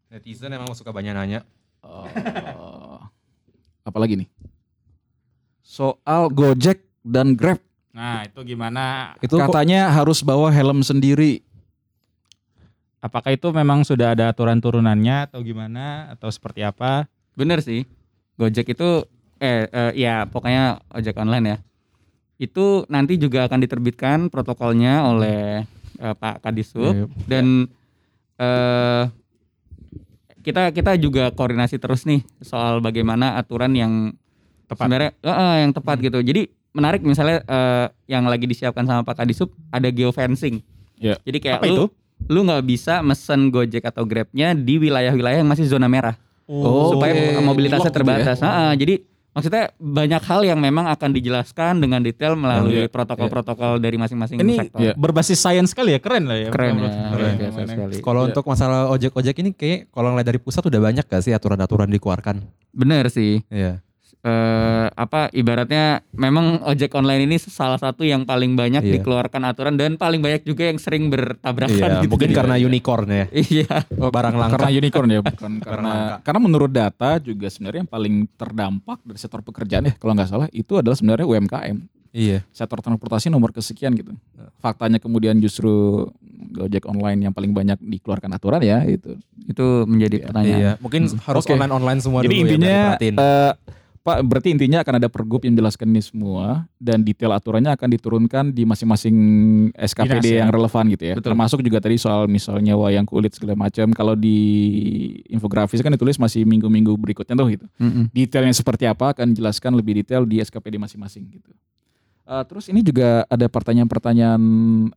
Netizen emang suka banyak nanya. Eh, apalagi nih? Soal Gojek dan Grab. Nah, itu gimana? Itu kok- Katanya harus bawa helm sendiri. Apakah itu memang sudah ada aturan turunannya atau gimana atau seperti apa? Bener sih. Gojek itu eh, eh, ya pokoknya ojek online ya. Itu nanti juga akan diterbitkan protokolnya oleh eh, Pak Kadisub Iya. dan eh kita kita juga koordinasi terus nih soal bagaimana aturan yang Tepat. sebenarnya eh, yang tepat gitu. Jadi menarik misalnya eh, yang lagi disiapkan sama Pak Kadisub ada geofencing. Ya. Jadi kayak Apa lu itu? Lu nggak bisa mesen Gojek atau Grabnya di wilayah-wilayah yang masih zona merah Oh, supaya oke. mobilitasnya Lock gitu ya? terbatas. Ah, ah, jadi maksudnya banyak hal yang memang akan dijelaskan dengan detail melalui Iya, protokol-protokol dari masing-masing Ini sektor. Iya. berbasis sains sekali ya, keren lah ya. Keren ya, Keren, biasa keren. sekali. Kalau Iya. untuk masalah ojek-ojek ini kayak kalau ngeliat dari pusat udah banyak gak sih aturan-aturan dikeluarkan? Bener sih. Iya. Eh, apa ibaratnya memang ojek online ini salah satu yang paling banyak Iya. dikeluarkan aturan dan paling banyak juga yang sering bertabrakan Iya, gitu. mungkin karena unicorn ya. Iya. Barang langka. Karena unicorn ya, bukan karena karena menurut data juga sebenarnya yang paling terdampak dari sektor pekerjaan ya kalau nggak salah itu adalah sebenarnya UMKM. Iya. Sektor transportasi nomor kesekian gitu. Faktanya kemudian justru Gojek online yang paling banyak dikeluarkan aturan ya itu. Itu menjadi pertanyaan. Iya, mungkin harus Oke. online-online semua Jadi dulu intinya ya, biar diperhatiin. eh, Pak, berarti intinya akan ada pergub yang menjelaskan ini semua dan detail aturannya akan diturunkan di masing-masing SKPD Dinas, ya. yang relevan gitu ya. Betul. Termasuk juga tadi soal misalnya wayang kulit segala macam. Kalau di infografis kan ditulis masih minggu-minggu berikutnya tuh gitu. Mm-mm. Detailnya seperti apa akan dijelaskan lebih detail di SKPD masing-masing gitu. Eh, terus ini juga ada pertanyaan-pertanyaan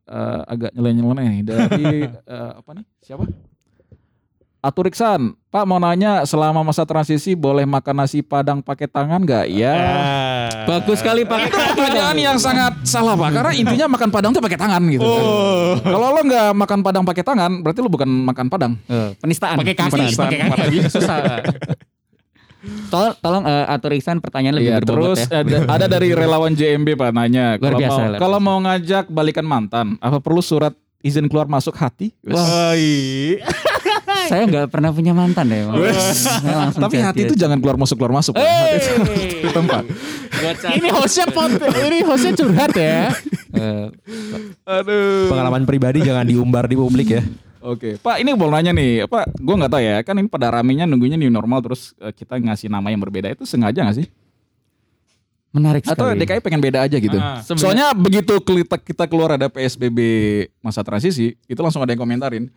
eh, agak nyeleneh-nyeleneh dari eh, apa nih? Siapa? Aturiksan, Pak mau nanya selama masa transisi boleh makan nasi padang pakai tangan nggak? Ya. Bagus sekali Pak. Itu pertanyaan yang sangat salah Pak, karena intinya makan padang tuh pakai tangan gitu. kan. Kalau lo nggak makan padang pakai tangan, berarti lo bukan makan padang. Eh, penistaan. Pakai kaki, Penistaan. pakai kaki. Susah. Tol- tolong eh, atur Iksan pertanyaan lebih Iya, berbobot terus ya. ada, ada dari relawan JMB Pak nanya, Luar kalau biasa, mau, kalau mau ngajak balikan mantan, apa perlu surat izin keluar masuk hati? Wah. Saya nggak pernah punya mantan deh. Langsung Tapi hati itu jangan keluar masuk keluar masuk. Hey! Hati itu tempat. Ini hostnya pot, ini hostnya curhat ya. Eh, Aduh. Pengalaman pribadi jangan diumbar di publik ya. Oke, Pak ini mau nanya nih, Pak, gue nggak tahu ya, kan ini pada ramenya nunggunya new normal terus eh, kita ngasih nama yang berbeda itu sengaja nggak sih? menarik Atau sekali. DKI pengen beda aja gitu? Ah. Soalnya begitu kita keluar ada PSBB masa transisi, itu langsung ada yang komentarin,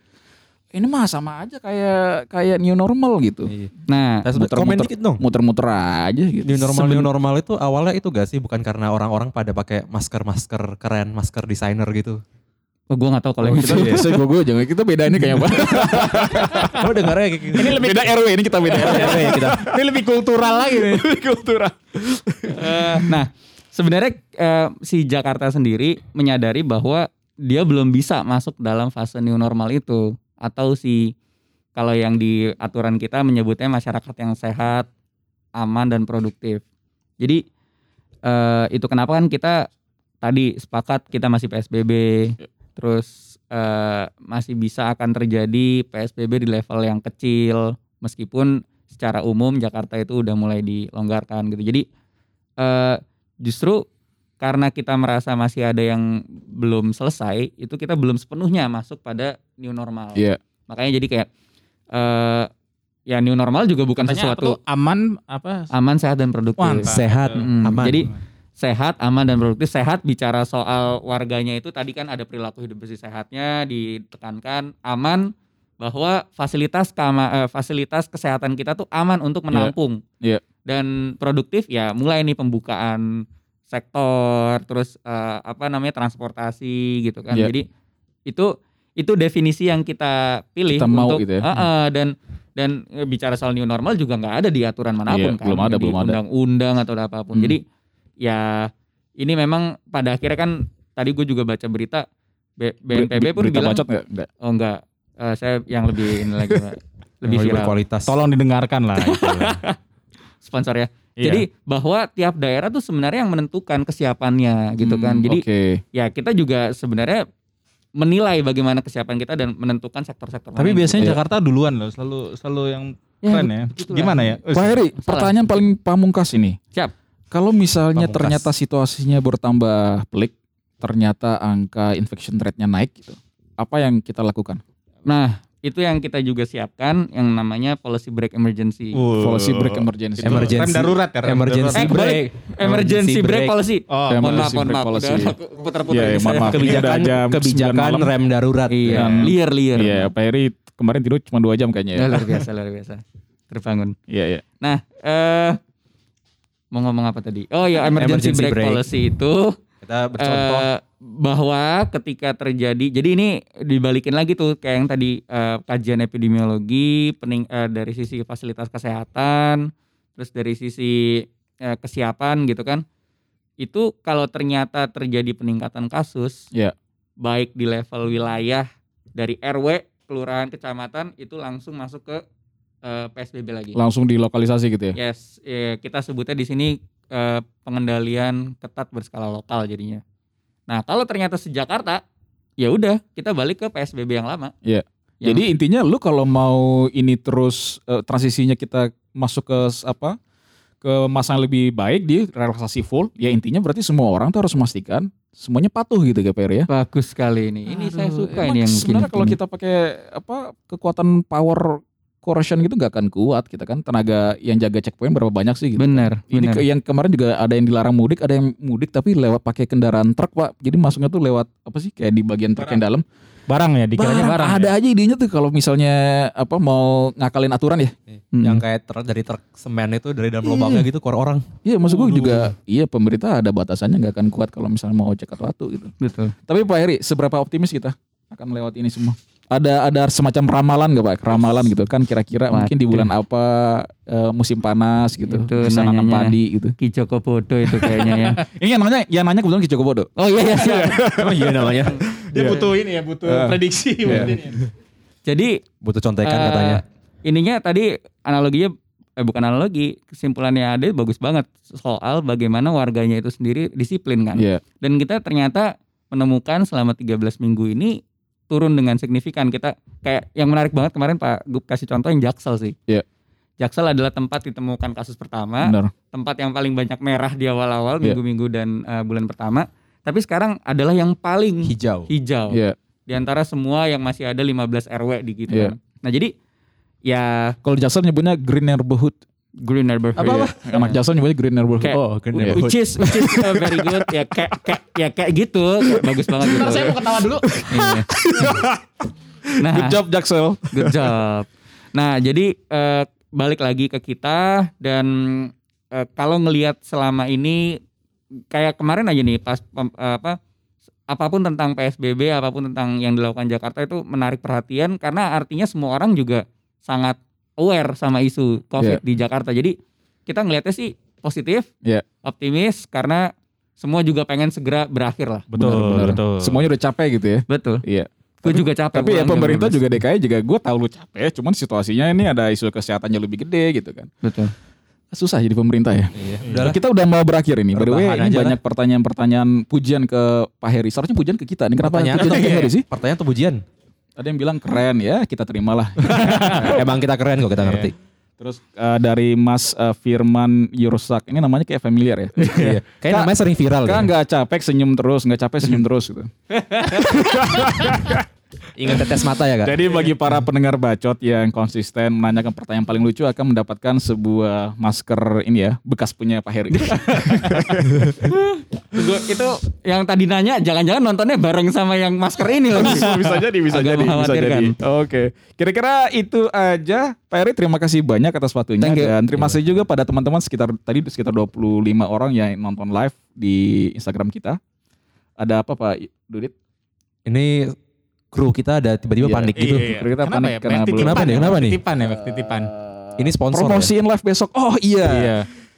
ini mah sama aja kayak kayak new normal gitu. Nah, Saya sebut komen dikit dong. Muter-muter aja gitu. New normal Seben- new normal itu awalnya itu gak sih bukan karena orang-orang pada pakai masker-masker keren, masker desainer gitu. oh, gue nggak tahu kalau yang kita itu. biasa gue gue jangan kita beda ini kayaknya Pak. Kamu dengarnya kayak gitu. ini lebih beda RW ini kita beda RW. kita. Ini lebih kultural lagi nih. Kultural. Eh, nah, sebenarnya eh, si Jakarta sendiri menyadari bahwa dia belum bisa masuk dalam fase new normal itu atau si kalau yang di aturan kita menyebutnya masyarakat yang sehat, aman dan produktif. Jadi eh, itu kenapa kan kita tadi sepakat kita masih PSBB, terus eh, masih bisa akan terjadi PSBB di level yang kecil meskipun secara umum Jakarta itu udah mulai dilonggarkan gitu. Jadi eh, justru karena kita merasa masih ada yang belum selesai, itu kita belum sepenuhnya masuk pada new normal. Iya. Makanya jadi kayak eh ya new normal juga bukan Katanya apa sesuatu tuh aman apa? aman, sehat dan produktif. Mantap. Sehat, Mm, aman. Jadi sehat, aman dan produktif. Sehat bicara soal warganya itu tadi kan ada perilaku hidup bersih sehatnya ditekankan, aman bahwa fasilitas kama, eh, fasilitas kesehatan kita tuh aman untuk menampung. Iya. Dan produktif ya mulai nih pembukaan sektor, terus eh, apa namanya transportasi gitu kan. Iya. Jadi itu itu definisi yang kita pilih Kita mau untuk gitu ya. eh, eh, dan dan eh, bicara soal new normal juga nggak ada di aturan mana pun Iya, kan belum ada, di belum ada. undang-undang atau apa pun Hmm. jadi ya ini memang pada akhirnya kan tadi gue juga baca berita B- BNPB pun berita bilang bacot nggak? Nggak. oh enggak Eh, saya yang lebih ini lagi lebih viral berkualitas. Tolong didengarkan lah itu. sponsor ya Iya. jadi bahwa tiap daerah tuh sebenarnya yang menentukan kesiapannya gitu kan Hmm, jadi Oke. ya kita juga sebenarnya menilai bagaimana kesiapan kita dan menentukan sektor-sektor Tapi yang biasanya Iya. Jakarta duluan loh, selalu selalu yang Ya, keren ya. begitulah. Gimana ya? Pak Heri, Salah. pertanyaan paling pamungkas ini. Siap. Kalau misalnya Pamungkas. ternyata situasinya bertambah pelik, ternyata angka infection rate-nya naik gitu. Apa yang kita lakukan? Nah, itu yang kita juga siapkan yang namanya policy break emergency. Policy break emergency. Itu Emergency. Rem darurat ya. rem Emergency Eh, darurat. kebalik. Emergency break policy. Oh, Emergency mohon maaf, mohon break maaf. policy. Udah aku putar-putar Iya, iya, maaf, maaf. kebijakan kebijakan 9 malam. rem darurat. Iya, Yang- liar liar. Iya, Pak Heri kemarin tidur cuma dua jam kayaknya ya. Ya, luar biasa, luar biasa. Terbangun. Iya, iya. Nah, eh mau ngomong apa tadi? Oh ya, emergency, Emergency break, break. policy itu Kita bercontoh. eh, bahwa ketika terjadi, jadi ini dibalikin lagi tuh kayak yang tadi eh, kajian epidemiologi, pening, eh, dari sisi fasilitas kesehatan, terus dari sisi eh, kesiapan gitu kan, itu kalau ternyata terjadi peningkatan kasus, Iya. baik di level wilayah dari RW, kelurahan, kecamatan itu langsung masuk ke eh, PSBB lagi. Langsung dilokalisasi gitu ya. Yes, eh, kita sebutnya di sini eh, pengendalian ketat berskala lokal jadinya. Nah, kalau ternyata sejakarta, ya udah kita balik ke PSBB yang lama. Iya. Yang- Jadi intinya lu kalau mau ini terus eh, transisinya kita masuk ke apa? ke masa yang lebih baik di relaksasi full, ya intinya berarti semua orang tuh harus memastikan semuanya patuh gitu ya PR ya. bagus sekali ini. Ini saya Aduh, suka emang ini yang sebenarnya kalau kita pakai apa kekuatan power corrosion gitu nggak akan kuat kita kan tenaga yang jaga checkpoint berapa banyak sih gitu. Bener, Ini bener. yang kemarin juga ada yang dilarang mudik, ada yang mudik tapi lewat pakai kendaraan truk pak. Jadi masuknya tuh lewat apa sih kayak di bagian truk yang dalam. Barang ya, dikiranya barang. ada ya? aja idenya tuh kalau misalnya apa mau ngakalin aturan ya. Yang kayak truk dari truk semen itu dari dalam lubangnya gitu keluar orang. Iya maksud gue juga iya pemerintah ada batasannya nggak akan kuat kalau misalnya mau cek atau gitu. Betul. Tapi Pak Heri seberapa optimis kita akan melewati ini semua? Ada ada semacam ramalan nggak Pak? Ramalan gitu kan kira-kira mungkin di bulan apa eh, musim panas gitu Itu bisa nanam padi gitu. Ki Joko Bodo itu kayaknya ya. Ini yang nanya yang nanya kebetulan Ki Joko Bodo. Oh iya iya. iya. Oh iya namanya. Dia butuh ini ya, butuh prediksi. butuh ini. Jadi Butuh contekan eh, katanya. Ininya tadi analoginya eh bukan analogi, kesimpulannya ada bagus banget soal bagaimana warganya itu sendiri disiplin kan. Iya. Dan kita ternyata menemukan selama 13 minggu ini turun dengan signifikan. Kita kayak yang menarik banget kemarin Pak Gup kasih contoh yang Jaksel sih. Iya. Jaksel adalah tempat ditemukan kasus pertama, Benar. tempat yang paling banyak merah di awal-awal Iya. minggu-minggu dan eh, bulan pertama. Tapi sekarang adalah yang paling Hijau. hijau Iya. di antara semua yang masih ada 15 RW di gitu Iya. kan. Nah, jadi ya Kalau Jaksel nyebutnya green neighborhood. Green neighborhood. Apa? Anak Jaksel nyebutnya green neighborhood. Kayak- Oh, green Iya. Which is, which is uh, very good ya kayak kayak ya kayak gitu Kayak bagus banget gitu. Bentar, saya mau ketawa dulu. Iya. nah, Good job Jaksel. good job. Nah, jadi eh, balik lagi ke kita dan eh, kalau ngelihat selama ini kayak kemarin aja nih pas eh, apa apa pun tentang PSBB, apa pun tentang yang dilakukan Jakarta itu menarik perhatian karena artinya semua orang juga sangat aware sama isu COVID di Jakarta. Jadi kita ngelihatnya sih positif, Iya. optimis karena semua juga pengen segera berakhir lah. Betul, Benar-benar. betul. Semuanya udah capek gitu ya. Betul. Iya. Gue juga capek. Tapi ya pemerintah 12. juga DKI juga gue tahu lu capek, cuman situasinya ini ada isu kesehatannya lebih gede gitu kan. betul. Susah jadi pemerintah ya. Iya. Udah kita udah mau berakhir ini. By the way, ini banyak pertanyaan-pertanyaan pujian ke Pak Heri. Seharusnya pujian ke kita. Ini kenapa Pertanyaan pujian ke Heri sih? Pertanyaan atau pujian? Ada yang bilang keren ya, kita terimalah. Emang kita keren kok kita ngerti. Terus eh, dari Mas eh, Firman Yurusak, ini namanya kayak familiar ya. Iya. Kayak Kak- namanya sering viral Kan kan. nggak capek senyum terus, nggak capek senyum terus gitu. Ingat tetes mata ya kak. Jadi bagi para pendengar bacot yang konsisten menanyakan pertanyaan paling lucu akan mendapatkan sebuah masker ini ya, bekas punya Pak Heri. Itu yang tadi nanya jangan-jangan nontonnya bareng sama yang masker ini lagi. bisa jadi, bisa Agak jadi, bisa jadi. Oke, kira-kira itu aja. Pak Heri terima kasih banyak atas waktunya dan terima kasih juga pada teman-teman sekitar tadi sekitar 25 orang yang nonton live di Instagram kita. Ada apa Pak Dudit? Ini kru kita ada tiba-tiba Iya. panik gitu. Iya. Kita Kenapa panik ya? karena belum- titipan Kenapa nih? ya, Kenapa nih? Titipan ya, titipan. Ini sponsor. ya? promosiin live besok. Oh iya. Iya.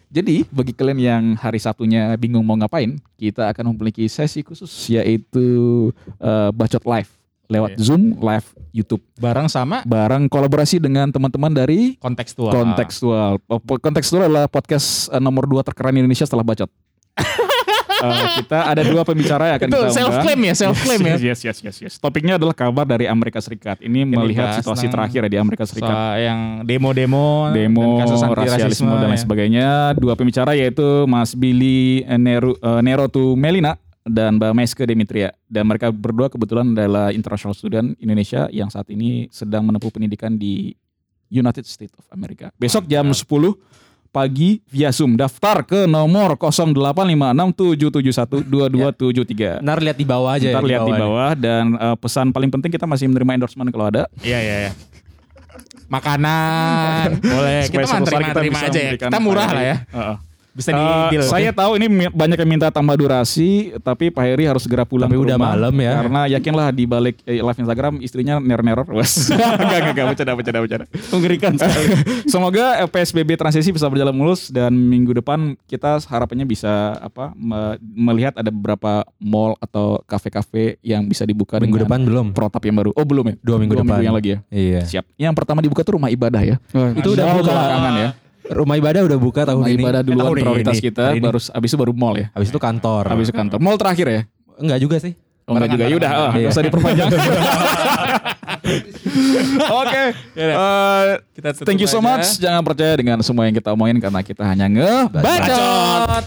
Jadi bagi kalian yang hari Sabtunya bingung mau ngapain, kita akan memiliki sesi khusus yaitu eh, bacot live lewat Iya. Zoom, live YouTube, Bareng sama bareng kolaborasi dengan teman-teman dari kontekstual. Kontekstual. Oh, Kontekstual adalah podcast eh, nomor 2 terkeren di Indonesia setelah bacot. Eh, kita ada dua pembicara yang akan Itu kita self undang. claim ya, self claim ya. Yes, yes, yes, yes. Topiknya adalah kabar dari Amerika Serikat. Ini melihat dibahas situasi terakhir ya di Amerika Serikat. Soal yang demo-demo, demo, kasus rasialisme dan lain ya. sebagainya. Dua pembicara yaitu Mas Billy Nero, eh, Nerotu Melina dan Mbak Meske Demetria. Dan mereka berdua kebetulan adalah international student Indonesia yang saat ini sedang menempuh pendidikan di United States of America. Besok jam 10 pagi via Zoom. Daftar ke nomor 085677122273. Ntar lihat di bawah aja Ntar ya. lihat di bawah dan eh, pesan paling penting kita masih menerima endorsement kalau ada. Iya, iya, iya. Makanan, boleh. Kita mah terima-terima bisa aja ya. Kita murah lah ya. Heeh. Bisa di Eh, deal. saya tahu ini banyak yang minta tambah durasi, tapi Pak Heri harus segera pulang. Tapi ke udah rumah, malam ya. Karena yakinlah di balik eh, live Instagram istrinya ner-neror. Wes. enggak, enggak, enggak, bercanda, bercanda, bercanda. Mengerikan sekali. Semoga PSBB transisi bisa berjalan mulus dan minggu depan kita harapannya bisa apa me- melihat ada beberapa mall atau kafe-kafe yang bisa dibuka Minggu depan belum. protap yang baru. Oh, belum ya? Dua minggu depan. yang lagi ya. Iya. Siap. Yang pertama dibuka tuh rumah ibadah ya. Itu udah buka. ya. Rumah ibadah udah buka tahun Rumah ini. ibadah duluan ini. prioritas kita, Hari ini. baru abis itu baru mall ya. Habis itu kantor. Habis itu kantor. Mall terakhir ya? Enggak juga sih. Oh, enggak juga. Yaudah, ah, Iya. nggak usah diperpanjang. Oke. Eh, Kita tutup thank you so aja. much. Jangan percaya dengan semua yang kita omongin karena kita hanya nge Bacot.